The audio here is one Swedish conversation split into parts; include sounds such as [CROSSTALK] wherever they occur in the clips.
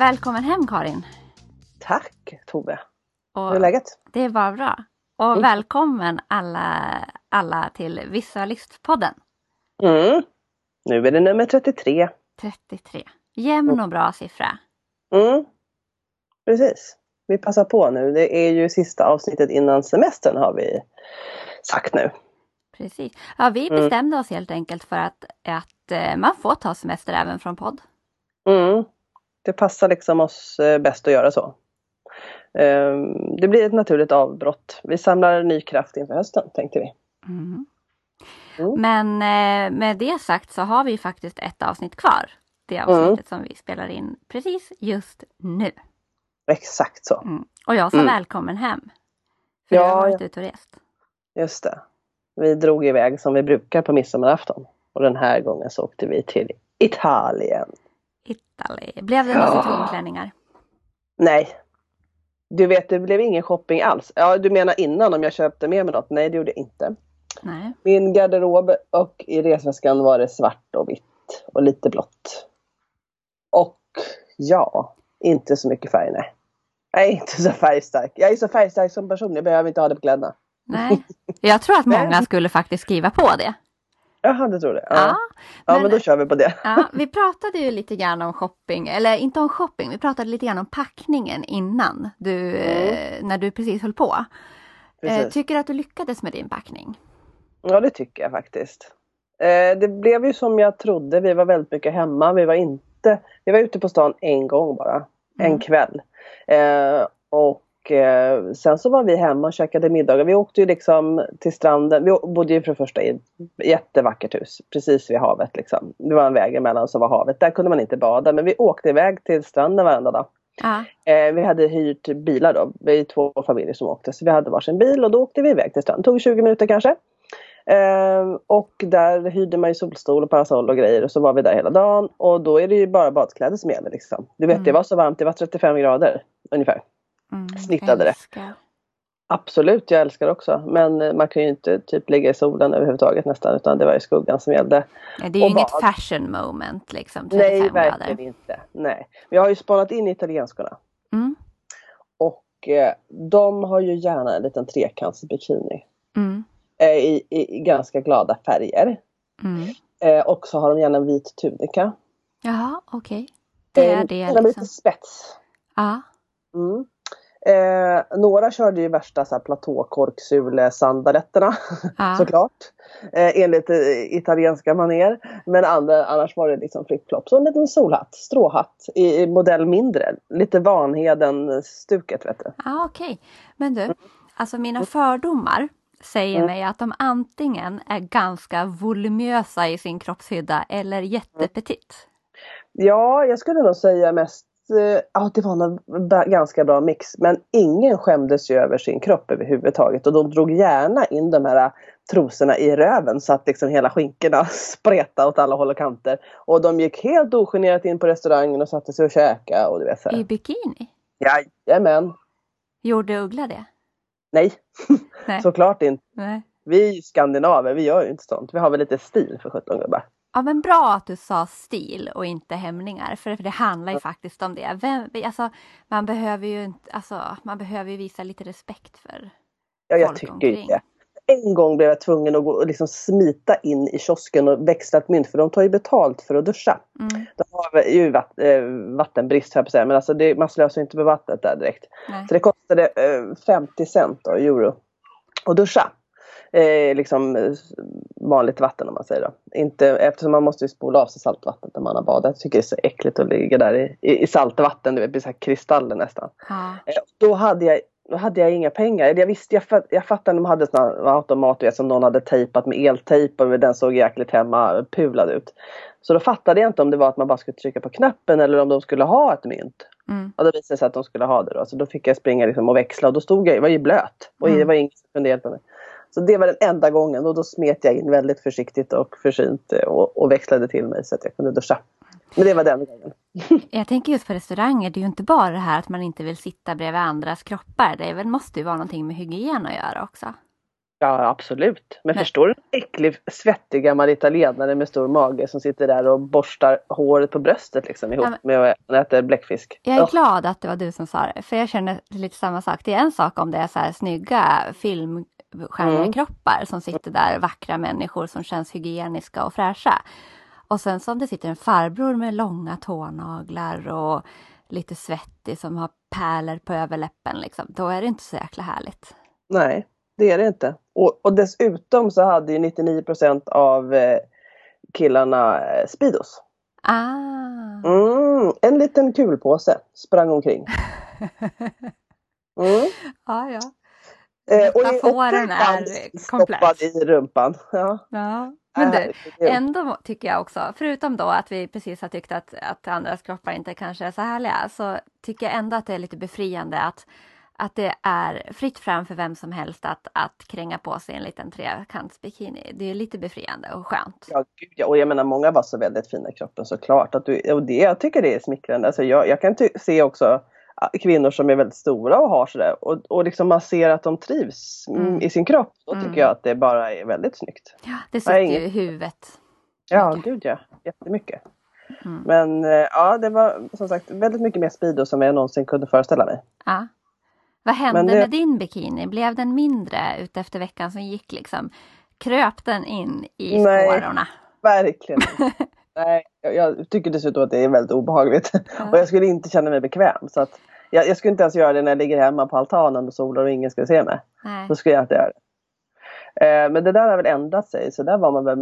Välkommen hem Karin! Tack Tove! Och Hur är läget? Det är bara bra. Och Mm. välkommen alla, alla till Visualistpodden Mm. Nu är det nummer 33. 33. Jämn och bra siffra. Mm. Precis. Vi passar på nu. Det är ju sista avsnittet innan semestern har vi sagt nu. Precis. Ja, vi Mm. bestämde oss helt enkelt för att, att eh, man får ta semester även från podd. Mm. Det passar liksom oss eh, bäst att göra så. Ehm, Det blir ett naturligt avbrott. Vi samlar ny kraft inför hösten tänkte vi. Mm. Mm. Men eh, med det sagt så har vi faktiskt ett avsnitt kvar. Det Mm. avsnittet som vi spelar in precis just nu. Exakt så. Mm. Och jag sa Mm. välkommen hem. För Ja, jag har varit ja. ute och rest. Just det. Vi drog iväg som vi brukar på midsommarafton. Och den här gången så åkte vi till Italien. Italy. Blev det några Ja. citronklänningar? Nej. Du vet, det blev ingen shopping alls. Ja, du menar innan om jag köpte med mig något? Nej, det gjorde jag inte. Nej. Min garderob och i resväskan var det svart och vitt och lite blått. Och ja, inte så mycket färg nej. Jag är inte så färgstark. Jag är så färgstark som person, jag behöver inte ha det på kläderna. Nej. Jag tror att många [LAUGHS] skulle faktiskt skriva på det. Jaha, du tror det? Ja. Ja, ja, men- men då kör vi på det. ja, [LAUGHS] vi pratade ju lite grann om shopping, eller inte om shopping, vi pratade lite grann om packningen innan, du, eh, när du precis höll på. Eh, Precis. tycker du att du lyckades med din packning? Ja, det tycker jag faktiskt. Eh, det blev ju som jag trodde. Vi var väldigt mycket hemma. Vi var inte... Vi var ute på stan en gång bara. En Mm. kväll. Eh, och eh, sen så var vi hemma och käkade middagar. Vi åkte ju liksom till stranden. Vi bodde ju för det första i ett jättevackert hus. Precis vid havet liksom. Det var en väg emellan så var havet. Där kunde man inte bada. Men vi åkte iväg till stranden varenda dag. Ja, Eh, vi hade hyrt bilar då. Vi är två familjer som åkte. Så vi hade varsin bil och då åkte vi iväg till stranden. tog 20 minuter kanske. Eh, och där hyrde man ju solstol och parasoll och grejer och så var vi där hela dagen. Och då är det ju bara badkläder som gäller liksom. Du vet Mm. det var så varmt, det var 35 grader ungefär. Mm, Snittade det. Absolut, jag älskar också. Men eh, man kan ju inte typ ligga i solen överhuvudtaget nästan utan det var ju skuggan som gällde. Ja, Det är ju Och inget bad. fashion moment liksom, 35 Nej, grader. verkligen inte. Nej. Men jag har ju spanat in italienskorna. Mm, Och eh, de har ju gärna en liten trekantsbikini. mm, eh, i, i, i ganska glada färger. mm. Eh, och så har de gärna en vit tunika. Jaha, okej. Det är Eh, det gärna med liksom. lite spets. Ja, Mm. Eh, några körde ju värsta så här, platåkorksule-sandaletterna ja. [LAUGHS] såklart. Eh, enligt eh, italienska maner. Men andra, annars var det liksom flipflops och en liten solhatt, stråhatt i, i modell mindre. Lite Vanheden-stuket vet du. Ja, okej. Men du, alltså mina fördomar säger Mm. mig att de antingen är ganska voluminösa i sin kroppshydda eller jättepetit. Ja, jag skulle nog säga mest Ja, det var ba- ganska bra mix. Men ingen skämdes ju över sin kropp överhuvudtaget. Och de drog gärna in de här trosorna i röven så att liksom hela skinkorna [LAUGHS] spretade åt alla håll och kanter. Och de gick helt ogenerat in på restaurangen och satte sig och käkade och du vet så I bikini? Jajamän. Gjorde Uggla det? Nej, Nej. [LAUGHS] såklart inte. Nej. Vi är ju skandinaver, vi gör ju inte sånt. Vi har väl lite stil för 17 gubbar. Ja men bra att du sa stil och inte hämningar för, det handlar ju faktiskt om det. Vem, alltså, man behöver ju inte, alltså, man behöver ju visa lite respekt för Ja, jag tycker omkring. det. En gång blev jag tvungen att gå och liksom smita in i kiosken och växla ett mynt för de tar ju betalt för att duscha. Mm, De har ju vatt, eh, vattenbrist här på säga men alltså det, man slösar inte med vattnet där direkt. nej. Så det kostade eh, 50 cent då, euro att duscha. Eh, liksom eh, vanligt vatten om man säger då. Inte, eftersom man måste ju spola av sig saltvattnet när man har badat. Jag tycker det är så äckligt att ligga där i, i, i saltvatten, du vet, det blir så här kristaller nästan. Ja. Eh, Då hade jag, då hade jag inga pengar. Jag visste, jag, fatt, jag fattade att de hade såna automater som någon hade tejpat med eltejp och den såg jäkligt hemmapulad ut. Så då fattade jag inte om det var att man bara skulle trycka på knappen eller om de skulle ha ett mynt. Mm. Och då visade det sig att de skulle ha det då. Så då fick jag springa liksom och växla och då stod jag, jag var ju blöt. Och Mm. det var ingen som kunde hjälpa mig. Så det var den enda gången och då smet jag in väldigt försiktigt och försynt eh, och, och växlade till mig så att jag kunde duscha. Men det var den gången. [LAUGHS] Jag tänker just på restauranger, det är ju inte bara det här att man inte vill sitta bredvid andras kroppar. Det väl, måste ju vara någonting med hygien att göra också. Ja absolut. Men Nej. förstår du en äcklig svettig gammal italienare med stor mage som sitter där och borstar håret på bröstet liksom ihop Ja, men- med att äta bläckfisk. Jag är Ugh. glad att det var du som sa det, för jag känner lite samma sak. Det är en sak om det är så här snygga filmstjärnekroppar som sitter där, vackra människor som känns hygieniska och fräscha. Och sen som det sitter en farbror med långa tånaglar och lite svettig som har pärlor på överläppen liksom. Då är det inte så jäkla härligt. Nej, det är det inte. Och, och dessutom så hade ju 99% av eh, killarna eh, Speedos. Ah! Mm, en liten kulpåse sprang omkring. [LAUGHS] Mm. Ja, ja. Eh, Metaforen och är komplex. stoppad i rumpan. Ja. ja. Men du, ändå tycker jag också, förutom då att vi precis har tyckt att, att andras kroppar inte kanske är så härliga, så tycker jag ändå att det är lite befriande att, att det är fritt fram för vem som helst att, att kränga på sig en liten trekantsbikini. Det är lite befriande och skönt. Ja, gud, ja. Och jag menar många var så väldigt fina i kroppen såklart. Att du, och det, jag tycker det är smickrande. Alltså jag, jag kan se också kvinnor som är väldigt stora och har sådär. Och, och liksom man ser att de trivs mm. Mm. i sin kropp. Då Mm. tycker jag att det bara är väldigt snyggt. Ja, det sitter ju i huvudet. Ja, Mycket. gud ja. Jättemycket. Mm. Men eh, ja, det var som sagt väldigt mycket mer Speedo som jag någonsin kunde föreställa mig. Ja. Vad hände det- med din bikini? Blev den mindre utefter veckan som gick liksom? Kröp den in i skårorna? Verkligen. [LAUGHS] Nej, jag, tycker dessutom att det är väldigt obehagligt. Och jag skulle inte känna mig bekväm. Så att jag, jag skulle inte ens göra det när jag ligger hemma på altanen och solar och ingen skulle se mig. Nej. Då skulle jag inte göra det. Eh, men det där har väl ändrat sig. Så där var man väl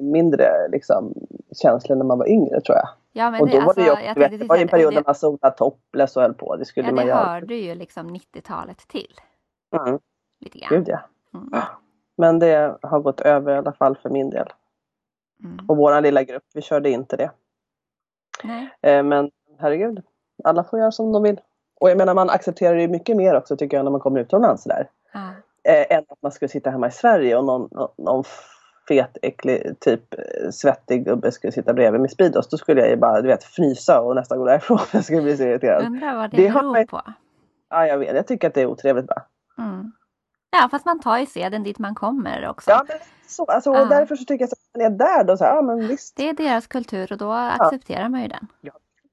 mindre liksom, känslig när man var yngre tror jag. Ja, men och det, då var alltså, det också, jag vet, det var ju en period det, när man solade topless och höll på. Det skulle ja, man det göra. hörde ju liksom 90-talet till. Mm, Lite grann. gud ja. Mm. Men det har gått över i alla fall för min del. Mm. Och våran lilla grupp, vi körde inte det. Nej. Eh, men herregud, alla får göra som de vill. Och jag menar man accepterar ju mycket mer också tycker jag när man kommer utomlands där. Ja. Eh, än att man skulle sitta hemma i Sverige och någon, någon, någon fet, äcklig, typ eh, svettig gubbe skulle sitta bredvid med Speedos. Då skulle jag ju bara du vet frysa och nästan gå därifrån. [LAUGHS] Jag skulle bli så irriterad. Undrar vad det, Det beror man- på. Ja, jag vet. Jag tycker att det är otrevligt bara. Mm. Ja, fast man tar ju seden dit man kommer också. Ja, men så. Alltså, Ja. och därför så tycker jag att när jag är där då så här, ja men visst. Det är deras kultur och då accepterar man ju den.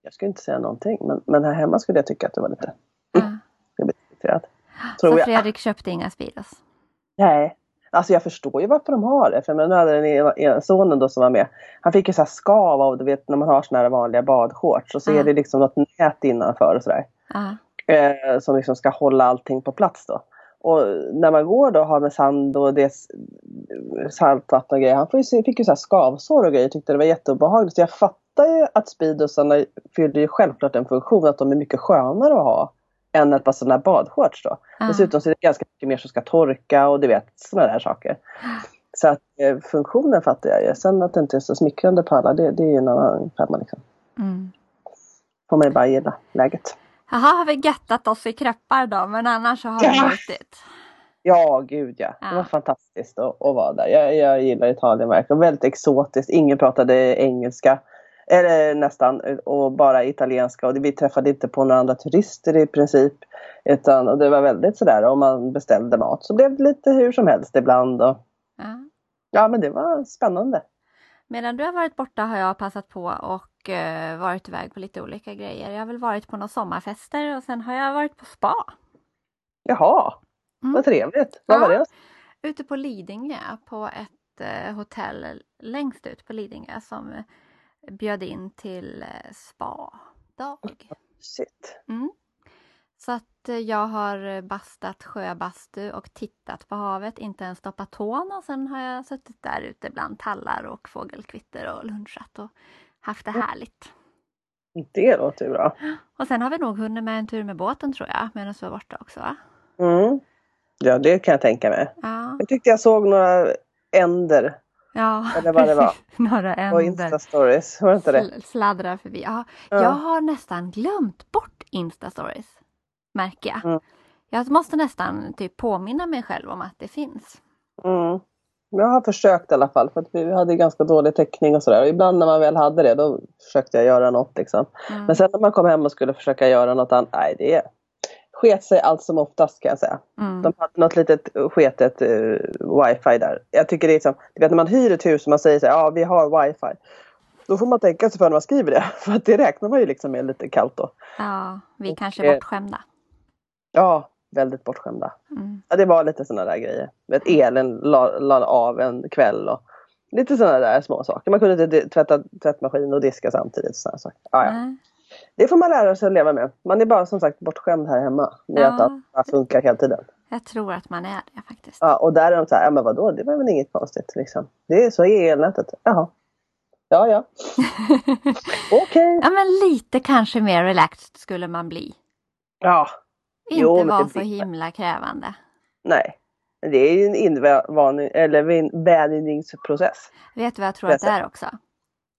Jag skulle inte säga någonting. Men, men här hemma skulle jag tycka att det var lite Ja. irriterat. Så Tror jag. Fredrik köpte inga Speedos. Nej. Alltså jag förstår ju varför de har det. För men nu hade den ena, sonen då som var med. Han fick ju så här skav av, du vet när man har såna här vanliga badshorts. Och så Ja. är det liksom något nät innanför och sådär. Ja. Eh, som liksom ska hålla allting på plats då. Och när man går då och har med sand och det saltvatten och grejer. Han får ju, fick ju så här skavsår och grejer. Tyckte det var jätteobehagligt. Så jag fattar ju att speedosarna fyller ju självklart en funktion. Att de är mycket skönare att ha. Än ett par sådana här badshorts då. Ja. Dessutom så är det ganska mycket mer som ska torka och du vet sådana där saker. Så att eh, funktionen fattar jag ju. Sen att det inte är så smickrande på alla det, det är ju en annan femma liksom. Mm. Får man ju bara gilla läget. Jaha, har vi göttat oss i kroppar då, men annars så har Ja. vi njutit. Ja, gud ja. Det Ja. var fantastiskt att, att vara där. Jag, jag gillar Italien verkligen. Väldigt exotiskt. Ingen pratade engelska. Eller nästan. Och bara italienska. Och vi träffade inte på några andra turister i princip. Utan, och det var väldigt sådär. Om man beställde mat så blev det lite hur som helst ibland. Och, Ja. ja, men det var spännande. Medan du har varit borta har jag passat på och eh, varit iväg på lite olika grejer. Jag har väl varit på några sommarfester och sen har jag varit på spa. Jaha, Mm. vad trevligt. Vad var Ja. det? Ute på Lidingö på ett eh, hotell längst ut på Lidingö som bjöd in till eh, spa-dag. Shit. Mm. Så att eh, jag har bastat sjöbastu och tittat på havet, inte ens stoppat tån och sen har jag suttit där ute bland tallar och fågelkvitter och lunchat och haft det härligt. Det låter ju bra. Och sen har vi nog hunnit med en tur med båten tror jag, medan vi var borta också va? Mm. Ja, det kan jag tänka mig. Ja, Jag tyckte jag såg några änder ja Eller vad det var. [LAUGHS] Några änder Insta-stories. Var det inte det? sl- sladdrar förbi. Ja, Ja. Jag har nästan glömt bort Insta-stories, märker jag. Mm. Jag måste nästan typ påminna mig själv om att det finns. Mm. Jag har försökt i alla fall för att vi hade ganska dålig täckning och sådär. Och ibland när man väl hade det då försökte jag göra något liksom. Mm. Men sen när man kom hem och skulle försöka göra något annat, nej det sket sig allt som oftast kan jag säga. Mm. De hade något litet sketet uh, wifi där. Jag tycker det är liksom, du vet när man hyr ett hus och man säger så här, ja vi har wifi. Då får man tänka sig för när man skriver det. [LAUGHS] För att det räknar man ju liksom med lite kallt då. Ja, vi Och, kanske eh, är bortskämda. Ja, väldigt bortskämda. Mm. Ja, det var lite sådana där grejer. Vet, elen la, la av en kväll och lite sådana där små saker. Man kunde inte tvätta tvättmaskin och diska samtidigt. Såna saker. Ja, ja. Det får man lära sig att leva med. Man är bara som sagt bortskämd här hemma med Ja. att allt funkar hela tiden. Jag tror att man är det faktiskt. Ja, och där är de så här, ja men vadå, det var väl inget konstigt liksom. Det är så i elnätet. Jaha. Ja, ja. [LAUGHS] Okej. Ja, men lite kanske mer relaxed skulle man bli. Ja, Inte Jo, vara så himla krävande. nej. Det är ju en invänjningsprocess. Vet du vad jag tror att det är också?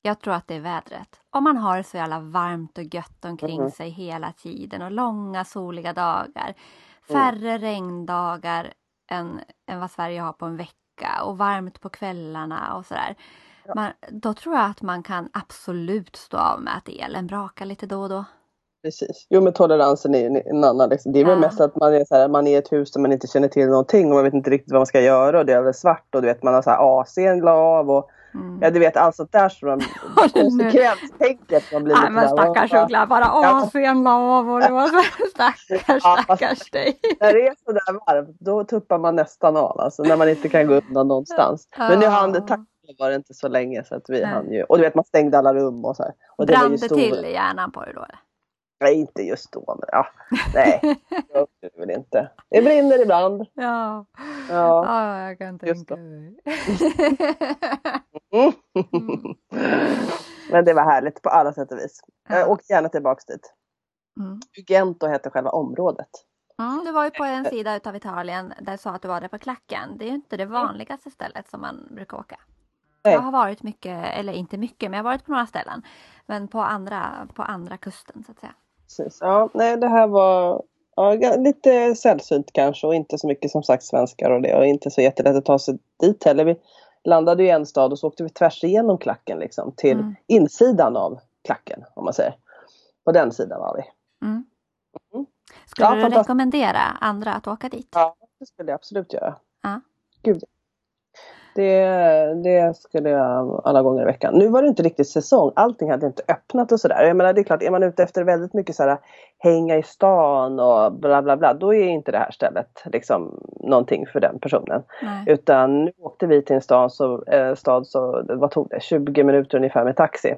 Jag tror att det är vädret. Om man har så jävla varmt och gött omkring Mm. sig hela tiden och långa soliga dagar. Färre regndagar än, än vad Sverige har på en vecka och varmt på kvällarna och sådär. Man, då tror jag att man kan absolut stå av med att elen brakar lite då och då. Precis. Jo men toleransen är ju en annan. Liksom. Det är väl Ja. mest att man är, så här, man är i ett hus där man inte känner till någonting och man vet inte riktigt vad man ska göra och det är alldeles svart och du vet man har så här AC'n la av och Mm. ja du vet allt sånt där som [LAUGHS] konsekvenstänket man blir Nej men stackars "Vad- Uggla, bara Ja. AC'n la av och det var så [LAUGHS] stackars, stackars dig. [LAUGHS] När det är sådär varmt då tuppar man nästan av alltså när man inte kan gå undan någonstans. Men nu hann det, tack var det inte så länge så att vi Nej. hann ju. Och du vet man stängde alla rum och så här. Och det Brann det stor- till i hjärnan på dig då? eller? Nej inte just då men ja. Nej. [LAUGHS] Jag upplever väl inte. Det brinner ibland. Ja. Ja. ja, jag kan tänka mig. Mm. Mm. [LAUGHS] Men det var härligt på alla sätt och vis. Ja. åker gärna tillbaks dit. Mm. Ugento heter själva området. Mm, du var ju på en sida utav Italien där du sa att du var där på Klacken. Det är ju inte det vanligaste stället som man brukar åka. Nej. Jag har varit mycket, eller inte mycket, men jag har varit på några ställen. Men på andra, på andra kusten så att säga. Precis. Ja, nej det här var ja, lite sällsynt kanske och inte så mycket som sagt svenskar och det och inte så jättelätt att ta sig dit heller. Vi landade i en stad och så åkte vi tvärs igenom klacken liksom till Mm. insidan av klacken om man säger. På den sidan var vi. Mm. Mm. Skulle Ja, du rekommendera andra att åka dit? Ja, det skulle jag absolut göra. Ja. Gud. Det, det skulle jag alla gånger i veckan. Nu var det inte riktigt säsong. Allting hade inte öppnat och sådär. Jag menar det är klart, är man ute efter väldigt mycket så här hänga i stan och bla bla bla. Då är inte det här stället liksom någonting för den personen. Nej. Utan nu åkte vi till en stad så, eh, stad så vad tog det? 20 minuter ungefär med taxi.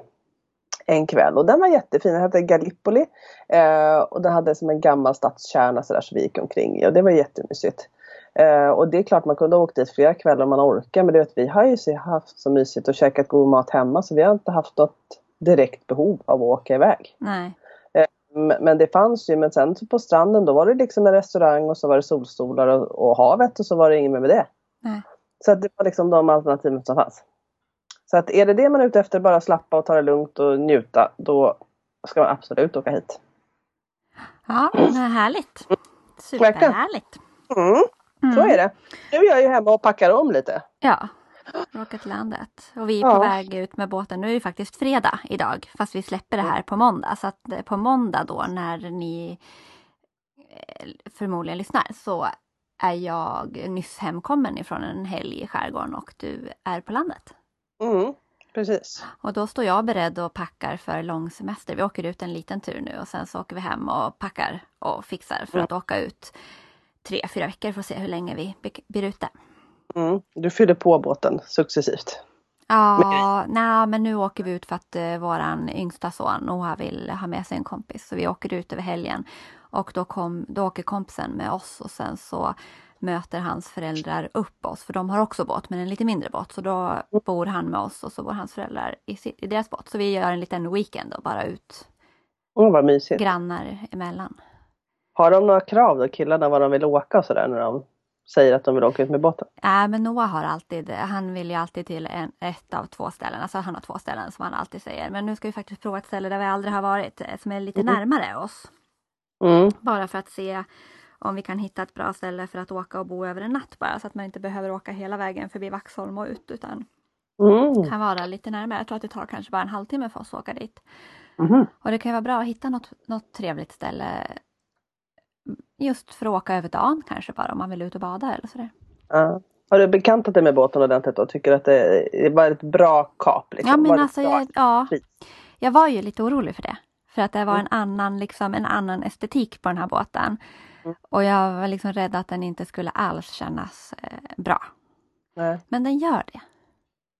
En kväll och den var jättefin. Den hette Gallipoli. Eh, och den hade som en gammal stadskärna så där så vi gick omkring i och det var jättemysigt. Eh, och det är klart man kunde ha åkt dit flera kvällar om man orkar men du vet vi har ju haft så mysigt och käkat god mat hemma så vi har inte haft något direkt behov av att åka iväg. Nej. M- Men det fanns ju, men sen på stranden då var det liksom en restaurang och så var det solstolar och, och havet och så var det inget mer med det. Nej. Så att det var liksom de alternativen som fanns. Så att är det det man är ute efter, bara slappa och ta det lugnt och njuta, då ska man absolut åka hit. Ja, härligt. Superhärligt. Mm, Mm. så är det. Nu är jag ju hemma och packar om lite. Ja, åka till landet. Och vi är Ja. på väg ut med båten. Nu är det faktiskt fredag idag, fast vi släpper det här på måndag. Så att eh, på måndag då när ni eh, förmodligen lyssnar så är jag nyss hemkommen ifrån en helg i skärgården och du är på landet. Mm, precis. Och då står jag beredd och packar för lång semester. Vi åker ut en liten tur nu och sen så åker vi hem och packar och fixar för att åka ut tre, fyra veckor för att se hur länge vi blir ute. Mm, du fyller på båten successivt. Ja, nej, men nu åker vi ut för att uh, våran yngsta son Noah vill ha med sig en kompis. Så vi åker ut över helgen. Och då, kom, då åker kompisen med oss och sen så möter hans föräldrar upp oss. För de har också båt, men en lite mindre båt. Så då bor han med oss och så bor hans föräldrar i, i deras båt. Så vi gör en liten weekend och bara ut Mm, vad mysigt. grannar emellan. Har de några krav då, killarna, vad de vill åka och sådär när de säger att de vill åka ut med båten? Nej, men Noah har alltid, han vill ju alltid till en, ett av två ställen. Alltså han har två ställen som han alltid säger. Men nu ska vi faktiskt prova ett ställe där vi aldrig har varit, eh, som är lite Mhm. närmare oss. Mm, Bara för att se om vi kan hitta ett bra ställe för att åka och bo över en natt bara. Så att man inte behöver åka hela vägen förbi Vaxholm och ut. Utan mm, kan vara lite närmare. Jag tror att det tar kanske bara en halvtimme för oss att åka dit. mhm. Och det kan ju vara bra att hitta något, något trevligt ställe just för att åka över dagen kanske bara om man vill ut och bada eller sådär. Ja. Har du bekantat dig med båten ordentligt och tycker att det var ett bra kap? Liksom? Ja men det alltså jag, ja, jag var ju lite orolig för det. För att det var Mm. en annan, liksom, en annan estetik på den här båten. Mm. Och jag var liksom rädd att den inte skulle alls kännas eh, bra. Nej. Men den gör det.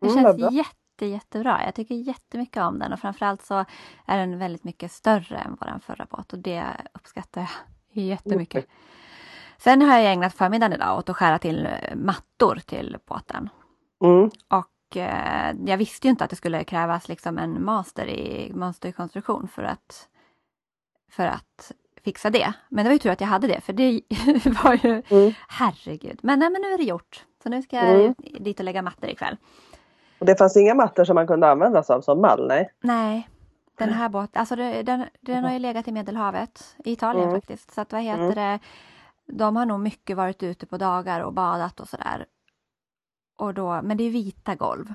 Det Mm, känns bra. jätte, jättebra. Jag tycker jättemycket om den och framförallt så är den väldigt mycket större än vår förra båt och det uppskattar jag jättemycket. Sen har jag ägnat förmiddagen idag åt att skära till eh, mattor till båten. Mm. Och eh, jag visste ju inte att det skulle krävas liksom en master i mönsterkonstruktion för att, för att fixa det. Men det var ju tur att jag hade det för det [LAUGHS] var ju, Mm. herregud. Men, nej, men nu är det gjort. Så nu ska jag Mm. dit och lägga mattor ikväll. Och det fanns inga mattor som man kunde använda sig av som mall? Nej. Nej, den här båten, alltså det, den, den har ju legat i Medelhavet, i Italien Mm. faktiskt. Så att vad heter det, de har nog mycket varit ute på dagar och badat och sådär. Och då, men det är vita golv.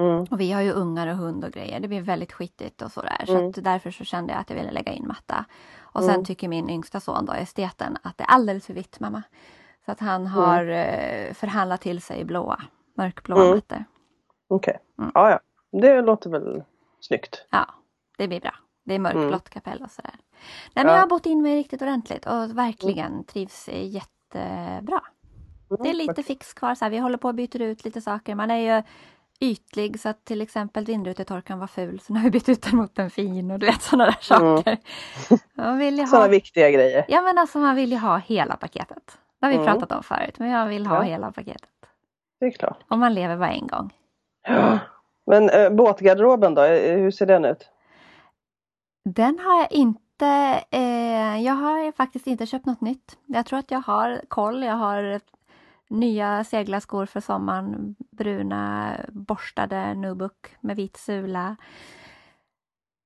Mm. Och vi har ju ungar och hund och grejer. Det blir väldigt skitigt och sådär. Så Mm. att därför så kände jag att jag ville lägga in matta. Och sen Mm. tycker min yngsta son då, esteten, att det är alldeles för vitt mamma. Så att han har eh, förhandlat till sig blåa, mörkblåa Mm. mattor. Okej. Mm. Ja, ja. Det låter väl snyggt. Ja, det blir bra. Det är mörkblått Mm. kapell och sådär. Nej men Ja. jag har bott in mig riktigt ordentligt och verkligen trivs jättebra. Mm. Det är lite fix kvar. Så här, vi håller på och byter ut lite saker. Man är ju ytlig så att till exempel vindrutetorkaren var ful så nu har vi bytt ut den mot en fin och du vet sådana där Mm. saker. Vill ju Sådana ha, viktiga grejer. ja men alltså man vill ju ha hela paketet. Det har vi Mm. pratat om förut men jag vill ha Ja. hela paketet. Det är klart. Och man lever bara en gång. Ja. Men äh, båtgarderoben då, Eh, hur ser den ut? Den har jag inte, eh, jag har faktiskt inte köpt något nytt. Jag tror att jag har koll. Jag har nya seglarskor för sommaren. Bruna borstade Nubuck med vit sula.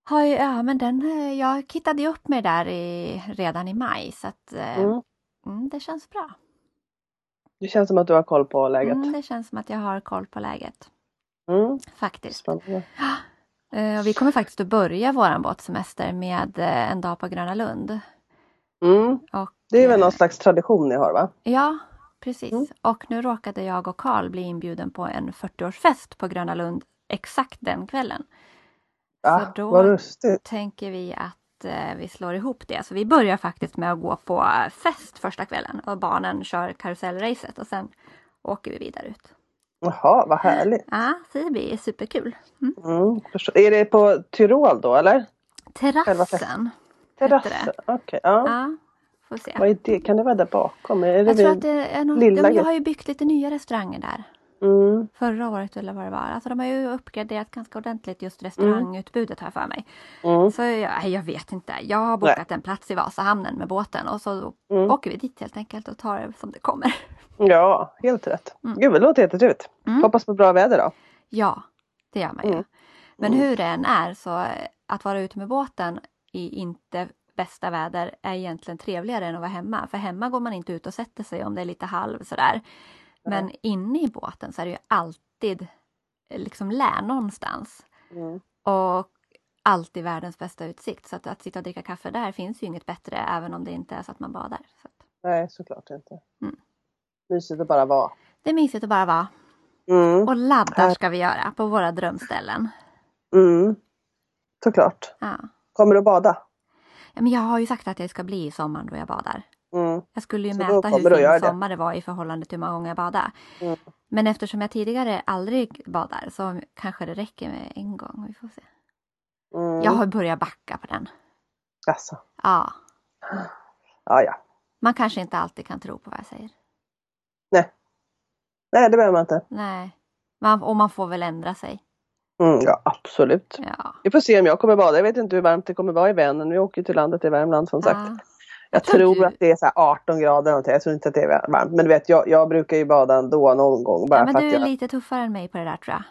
Har ju, ja men den, eh, jag kittade ju upp mig där i, redan i maj så att eh, Mm. mm, det känns bra. Det känns som att du har koll på läget. Mm, det känns som att jag har koll på läget. Mm. Faktiskt. Spännande. Eh, och vi kommer faktiskt att börja våran båtsemester med eh, en dag på Gröna Lund. Mm. Och, Det är väl eh, någon slags tradition ni har va? Ja, precis. Mm. Och nu råkade jag och Karl bli inbjuden på en 40-årsfest på Gröna Lund exakt den kvällen. Ja, Så då vad lustigt. tänker vi att vi slår ihop det. Så vi börjar faktiskt med att gå på fest första kvällen och barnen kör karusellracet och sen åker vi vidare ut. Jaha, vad härligt. Ja, det blir superkul. Mm. Mm. Är det på Tyrol då eller? Terrassen. Terrass? det. Okej, ja. Ja, får se. Vad är det? Kan det vara där bakom? Är det Jag tror att det är något, lilla de, jag har ju byggt lite nya restauranger där. mm. Förra året eller vad det var. Alltså de har ju uppgraderat ganska ordentligt just restaurangutbudet här för mig. Mm. Så jag, jag vet inte. Jag har bokat en plats i Vasahamnen med båten och så Mm. åker vi dit helt enkelt och tar det som det kommer. Ja, helt rätt. Mm. Gud, det låter jättetrevligt. Mm. Hoppas på bra väder då. Ja, det gör man ju. Mm. Men Mm. hur det än är så eh, att vara ute med båten i inte bästa väder är egentligen trevligare än att vara hemma. För hemma går man inte ut och sätter sig om det är lite halv sådär. Men inne i båten så är det ju alltid eh, liksom lä någonstans. Mm. Och alltid världens bästa utsikt. Så att, att sitta och dricka kaffe där finns ju inget bättre även om det inte är så att man badar. Så att, Nej, såklart inte. Mm. Mysigt att bara vara. det är mysigt att bara vara. Mm. Och laddar ska vi göra på våra drömställen. Mm. Såklart. Ja. Kommer du att bada? Ja, Men jag har ju sagt att jag ska bli i sommar då jag badar. Mm. Jag skulle ju Så mäta hur fin det. sommar det var i förhållande till hur många gånger jag badade. Mm. Men eftersom jag tidigare aldrig badar så kanske det räcker med en gång. Vi får se. Mm. Jag har börjat backa på den. Alltså. Ja, Ja, ja. man kanske inte alltid kan tro på vad jag säger. Nej, det behöver man inte. Nej, man, och man får väl ändra sig. Mm, ja, absolut. Ja. Vi får se om jag kommer bada. Jag vet inte hur varmt det kommer vara i Vänern. Vi åker till landet i Värmland som sagt. Ja. Jag tror tror du- att det är så här 18 grader någonting. Jag tror inte att det är varmt. Men du vet, jag, jag brukar ju bada ändå någon gång. Bara ja, men för du är jag, lite tuffare än mig på det där tror jag.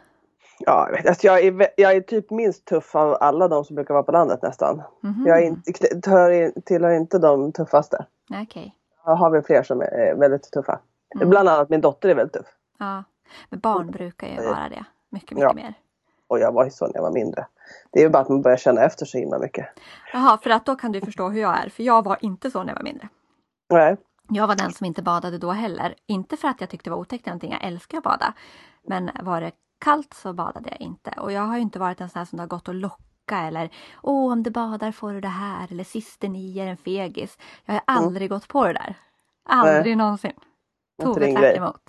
ja, jag, vet, alltså jag, är, jag är typ minst tuff av alla de som brukar vara på landet nästan. Mhm. Jag är inte, hör, in- tillhör inte de tuffaste. Okej. Jag har väl fler som är väldigt tuffa. Mm. Bland annat min dotter är väldigt tuff. Ja. Men barn brukar ju vara det. Mycket, mycket Ja. mer. Och jag var ju så när jag var mindre. Det är ju bara att man börjar känna efter så himla mycket. Jaha, för att då kan du förstå hur jag är. För jag var inte så när jag var mindre. Nej. Jag var den som inte badade då heller. Inte för att jag tyckte det var otäckt någonting, jag älskar att bada. Men var det kallt så badade jag inte. Och jag har ju inte varit en sån här som har gått och locka eller Åh, om du badar får du det här eller systern i är en fegis. Jag har Mm. aldrig gått på det där. Aldrig Nej. någonsin. Tvärt grej. emot.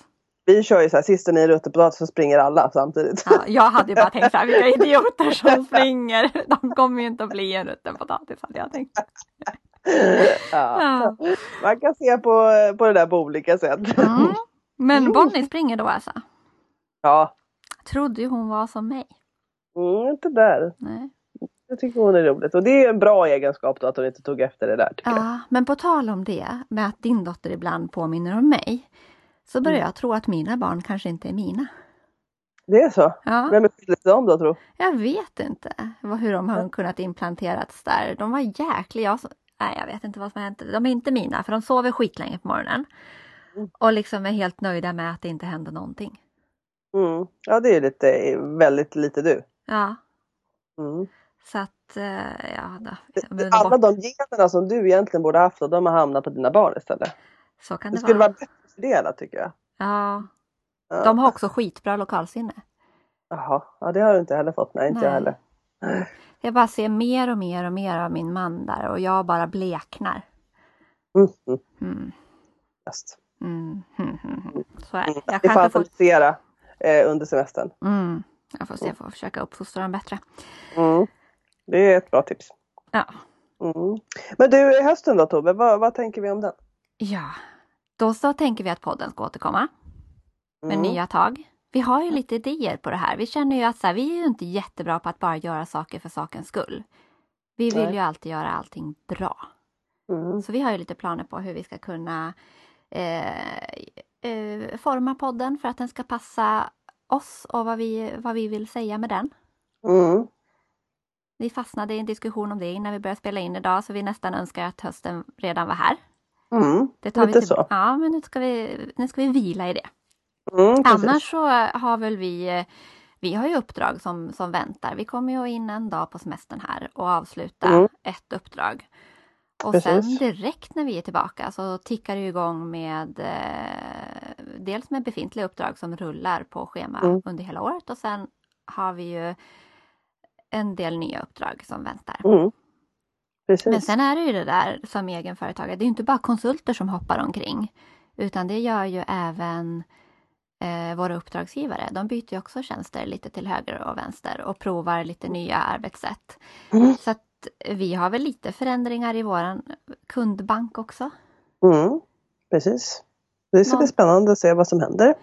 Vi kör ju så här, sista nio rutter på datorn så springer alla samtidigt. Ja, jag hade ju bara [LAUGHS] tänkt så här, vilka idioter som springer. De kommer ju inte att bli en rutten potatis hade jag tänkt. Ja. Man kan se på, på det där på olika sätt. Mm. Men Bonnie springer då alltså. Ja, Trodde ju hon var som mig. mm, inte där. Nej. Jag tycker hon är roligt. Och det är en bra egenskap då att hon inte tog efter det där. Tycker jag. Ja, men på tal om det med att din dotter ibland påminner om mig. Så börjar Mm. jag tro att mina barn kanske inte är mina. Det är så? Ja, Vem är skyldig till dem då tro? jag vet inte vad, hur de har kunnat implanterats där. De var jäkliga. Jag, så- nej, jag vet inte vad som har hänt. De är inte mina för de sover skitlänge på morgonen. Mm. Och liksom är helt nöjda med att det inte händer någonting. Mm. Ja, det är lite, väldigt lite du. Ja, Mm. Så att eh, ja, då, Alla bort, de generna som du egentligen borde haft, och de har hamnat på dina barn istället. så kan Det det skulle vara. vara bättre fördelat tycker jag. Ja, Ja. de har också skitbra lokalsinne. Jaha, ja, det har du inte heller fått. Nej, inte jag Nej. heller. Jag bara ser mer och mer och mer av min man där och jag bara bleknar. Mm. Mm. Mm, Just. mm, mm, mm, mm. Så är det. Mm. Jag kanske får, analysera eh, under semestern. mm, jag får se, jag får försöka uppfostra dem bättre. Mm. Det är ett bra tips. Ja. Mm. Men du, hösten då Tove, vad, vad tänker vi om den? ja, då så tänker vi att podden ska återkomma med Mm. nya tag. Vi har ju lite idéer på det här. Vi känner ju att så här, vi är ju inte jättebra på att bara göra saker för sakens skull. Vi vill Nej. ju alltid göra allting bra. Mm. Så vi har ju lite planer på hur vi ska kunna eh, eh, forma podden för att den ska passa oss och vad vi, vad vi vill säga med den. Mm. Vi fastnade i en diskussion om det innan vi började spela in idag så vi nästan önskar att hösten redan var här. Mm. Det tar vi Lite till, så. Ja, men nu ska, vi, nu ska vi vila i det. Mm. Annars så har väl vi eh, vi har ju uppdrag som, som väntar. Vi kommer ju in en dag på semestern här och avsluta Mm. ett uppdrag. Och Precis. sen direkt när vi är tillbaka så tickar det igång med eh, dels med befintliga uppdrag som rullar på schema Mm. under hela året och sen har vi ju en del nya uppdrag som väntar. Mm. Men sen är det ju det där som egenföretagare, det är inte bara konsulter som hoppar omkring. Utan det gör ju även eh, våra uppdragsgivare. De byter ju också tjänster lite till höger och vänster och provar lite nya arbetssätt. Mm. Så att vi har väl lite förändringar i våran kundbank också. Mm. Precis. Det ska Någon- bli spännande att se vad som händer.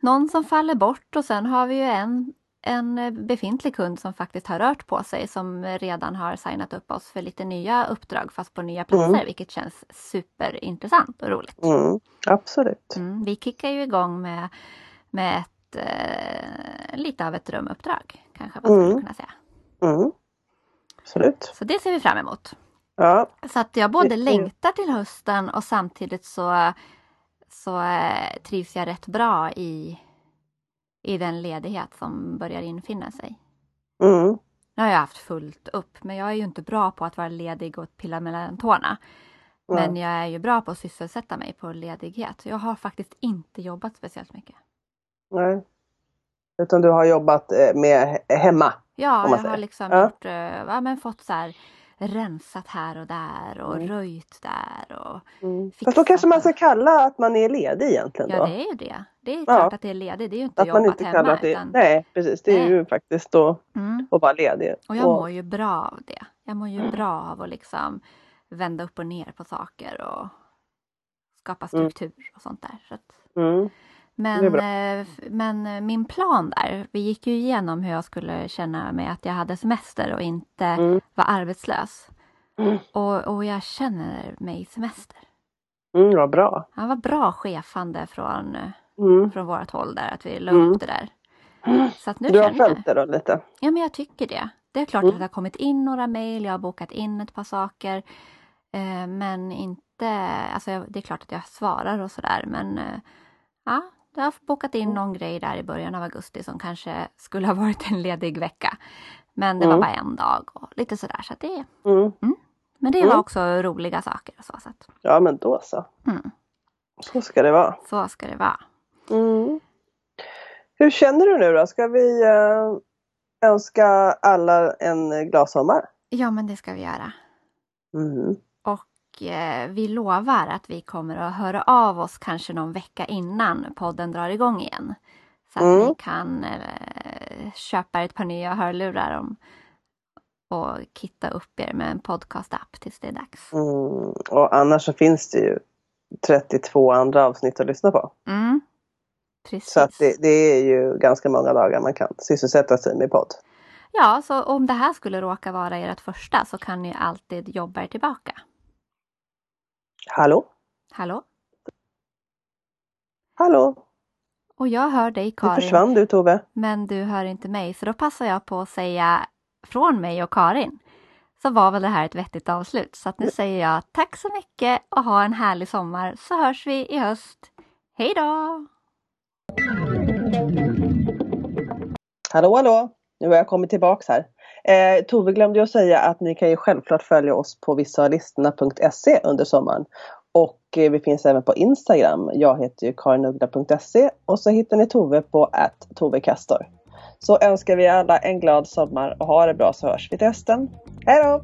Någon som faller bort och sen har vi ju en, en eh, befintlig kund som faktiskt har rört på sig som redan har signat upp oss för lite nya uppdrag fast på nya platser Mm. vilket känns superintressant och roligt. Mm. Absolut. Mm, vi kickar ju igång med, med ett, eh, lite av ett drömuppdrag kanske man skulle Mm. kunna säga. Mm. Absolut. Så det ser vi fram emot. Ja. Så att jag både längtar till hösten och samtidigt så, så eh, trivs jag rätt bra i, i den ledighet som börjar infinna sig. Mm. Nu har jag haft fullt upp men jag är ju inte bra på att vara ledig och pilla mellan tårna. Men Ja. jag är ju bra på att sysselsätta mig på ledighet. Jag har faktiskt inte jobbat speciellt mycket. Nej. Utan du har jobbat eh, med hemma. Ja, jag har liksom Ja. gjort, eh, ja, men fått så här rensat här och där och Mm. röjt där. Och, Mm. Fast då kanske man ska kalla att man är ledig egentligen ja, då. det är ju det. Det är Ja. klart att det är ledigt. Det är ju inte att man jobbat inte hemma. att det utan, Nej precis, det är Nej. ju faktiskt då mm. att vara ledig. Och jag mår ju bra av det. Jag mår Mm. ju bra av att liksom vända upp och ner på saker och skapa Mm. struktur och sånt där. Så att, Mm. Men, eh, men eh, min plan där, vi gick ju igenom hur jag skulle känna mig att jag hade semester och inte Mm. var arbetslös. Mm. Och, och jag känner mig semester. Mm, vad bra. Han var bra chefande från, Mm. från vårt håll där, att vi la Mm. upp det där. Så att nu Du har känner jag. följt det då lite? Ja, men jag tycker det. Det är klart Mm. att det har kommit in några mejl, jag har bokat in ett par saker. Eh, men inte, alltså det är klart att jag svarar och sådär men eh, ja, jag har bokat in Mm. någon grej där i början av augusti som kanske skulle ha varit en ledig vecka. Men det var Mm. bara en dag och lite sådär så att det är Mm. Men det Mm. var också roliga saker och så. så att, Ja men då så. mm, Så ska det vara. så ska det vara. Mm. Hur känner du nu då? Ska vi eh, önska alla en glad sommar? Ja, men det ska vi göra. Och eh, vi lovar att vi kommer att höra av oss kanske någon vecka innan podden drar igång igen. Så att Mm. ni kan eh, köpa ett par nya hörlurar om, och kitta upp er med en podcast-app tills det är dags. Mm. Och annars så finns det ju 32 andra avsnitt att lyssna på. Mm. Så att det, det är ju ganska många dagar man kan sysselsätta sig med podd. Ja, så om det här skulle råka vara ert första så kan ni alltid jobba er tillbaka. Hallå? Hallå? Hallå? Och jag hör dig Nu Karin, försvann du Tove. men du hör inte mig. Så då passar jag på att säga från mig och Karin så var väl det här ett vettigt avslut. Så att nu säger jag tack så mycket och ha en härlig sommar så hörs vi i höst. Hej då! Hallå hallå! Nu har jag kommit tillbaks här. Eh, Tove glömde ju att säga att ni kan ju självklart följa oss på vissalistorna.se under sommaren. Och eh, vi finns även på Instagram. Jag heter ju karinuggla.se och så hittar ni Tove på att tovekastor. Så önskar vi alla en glad sommar och ha det bra så hörs vi till hösten. Hej då!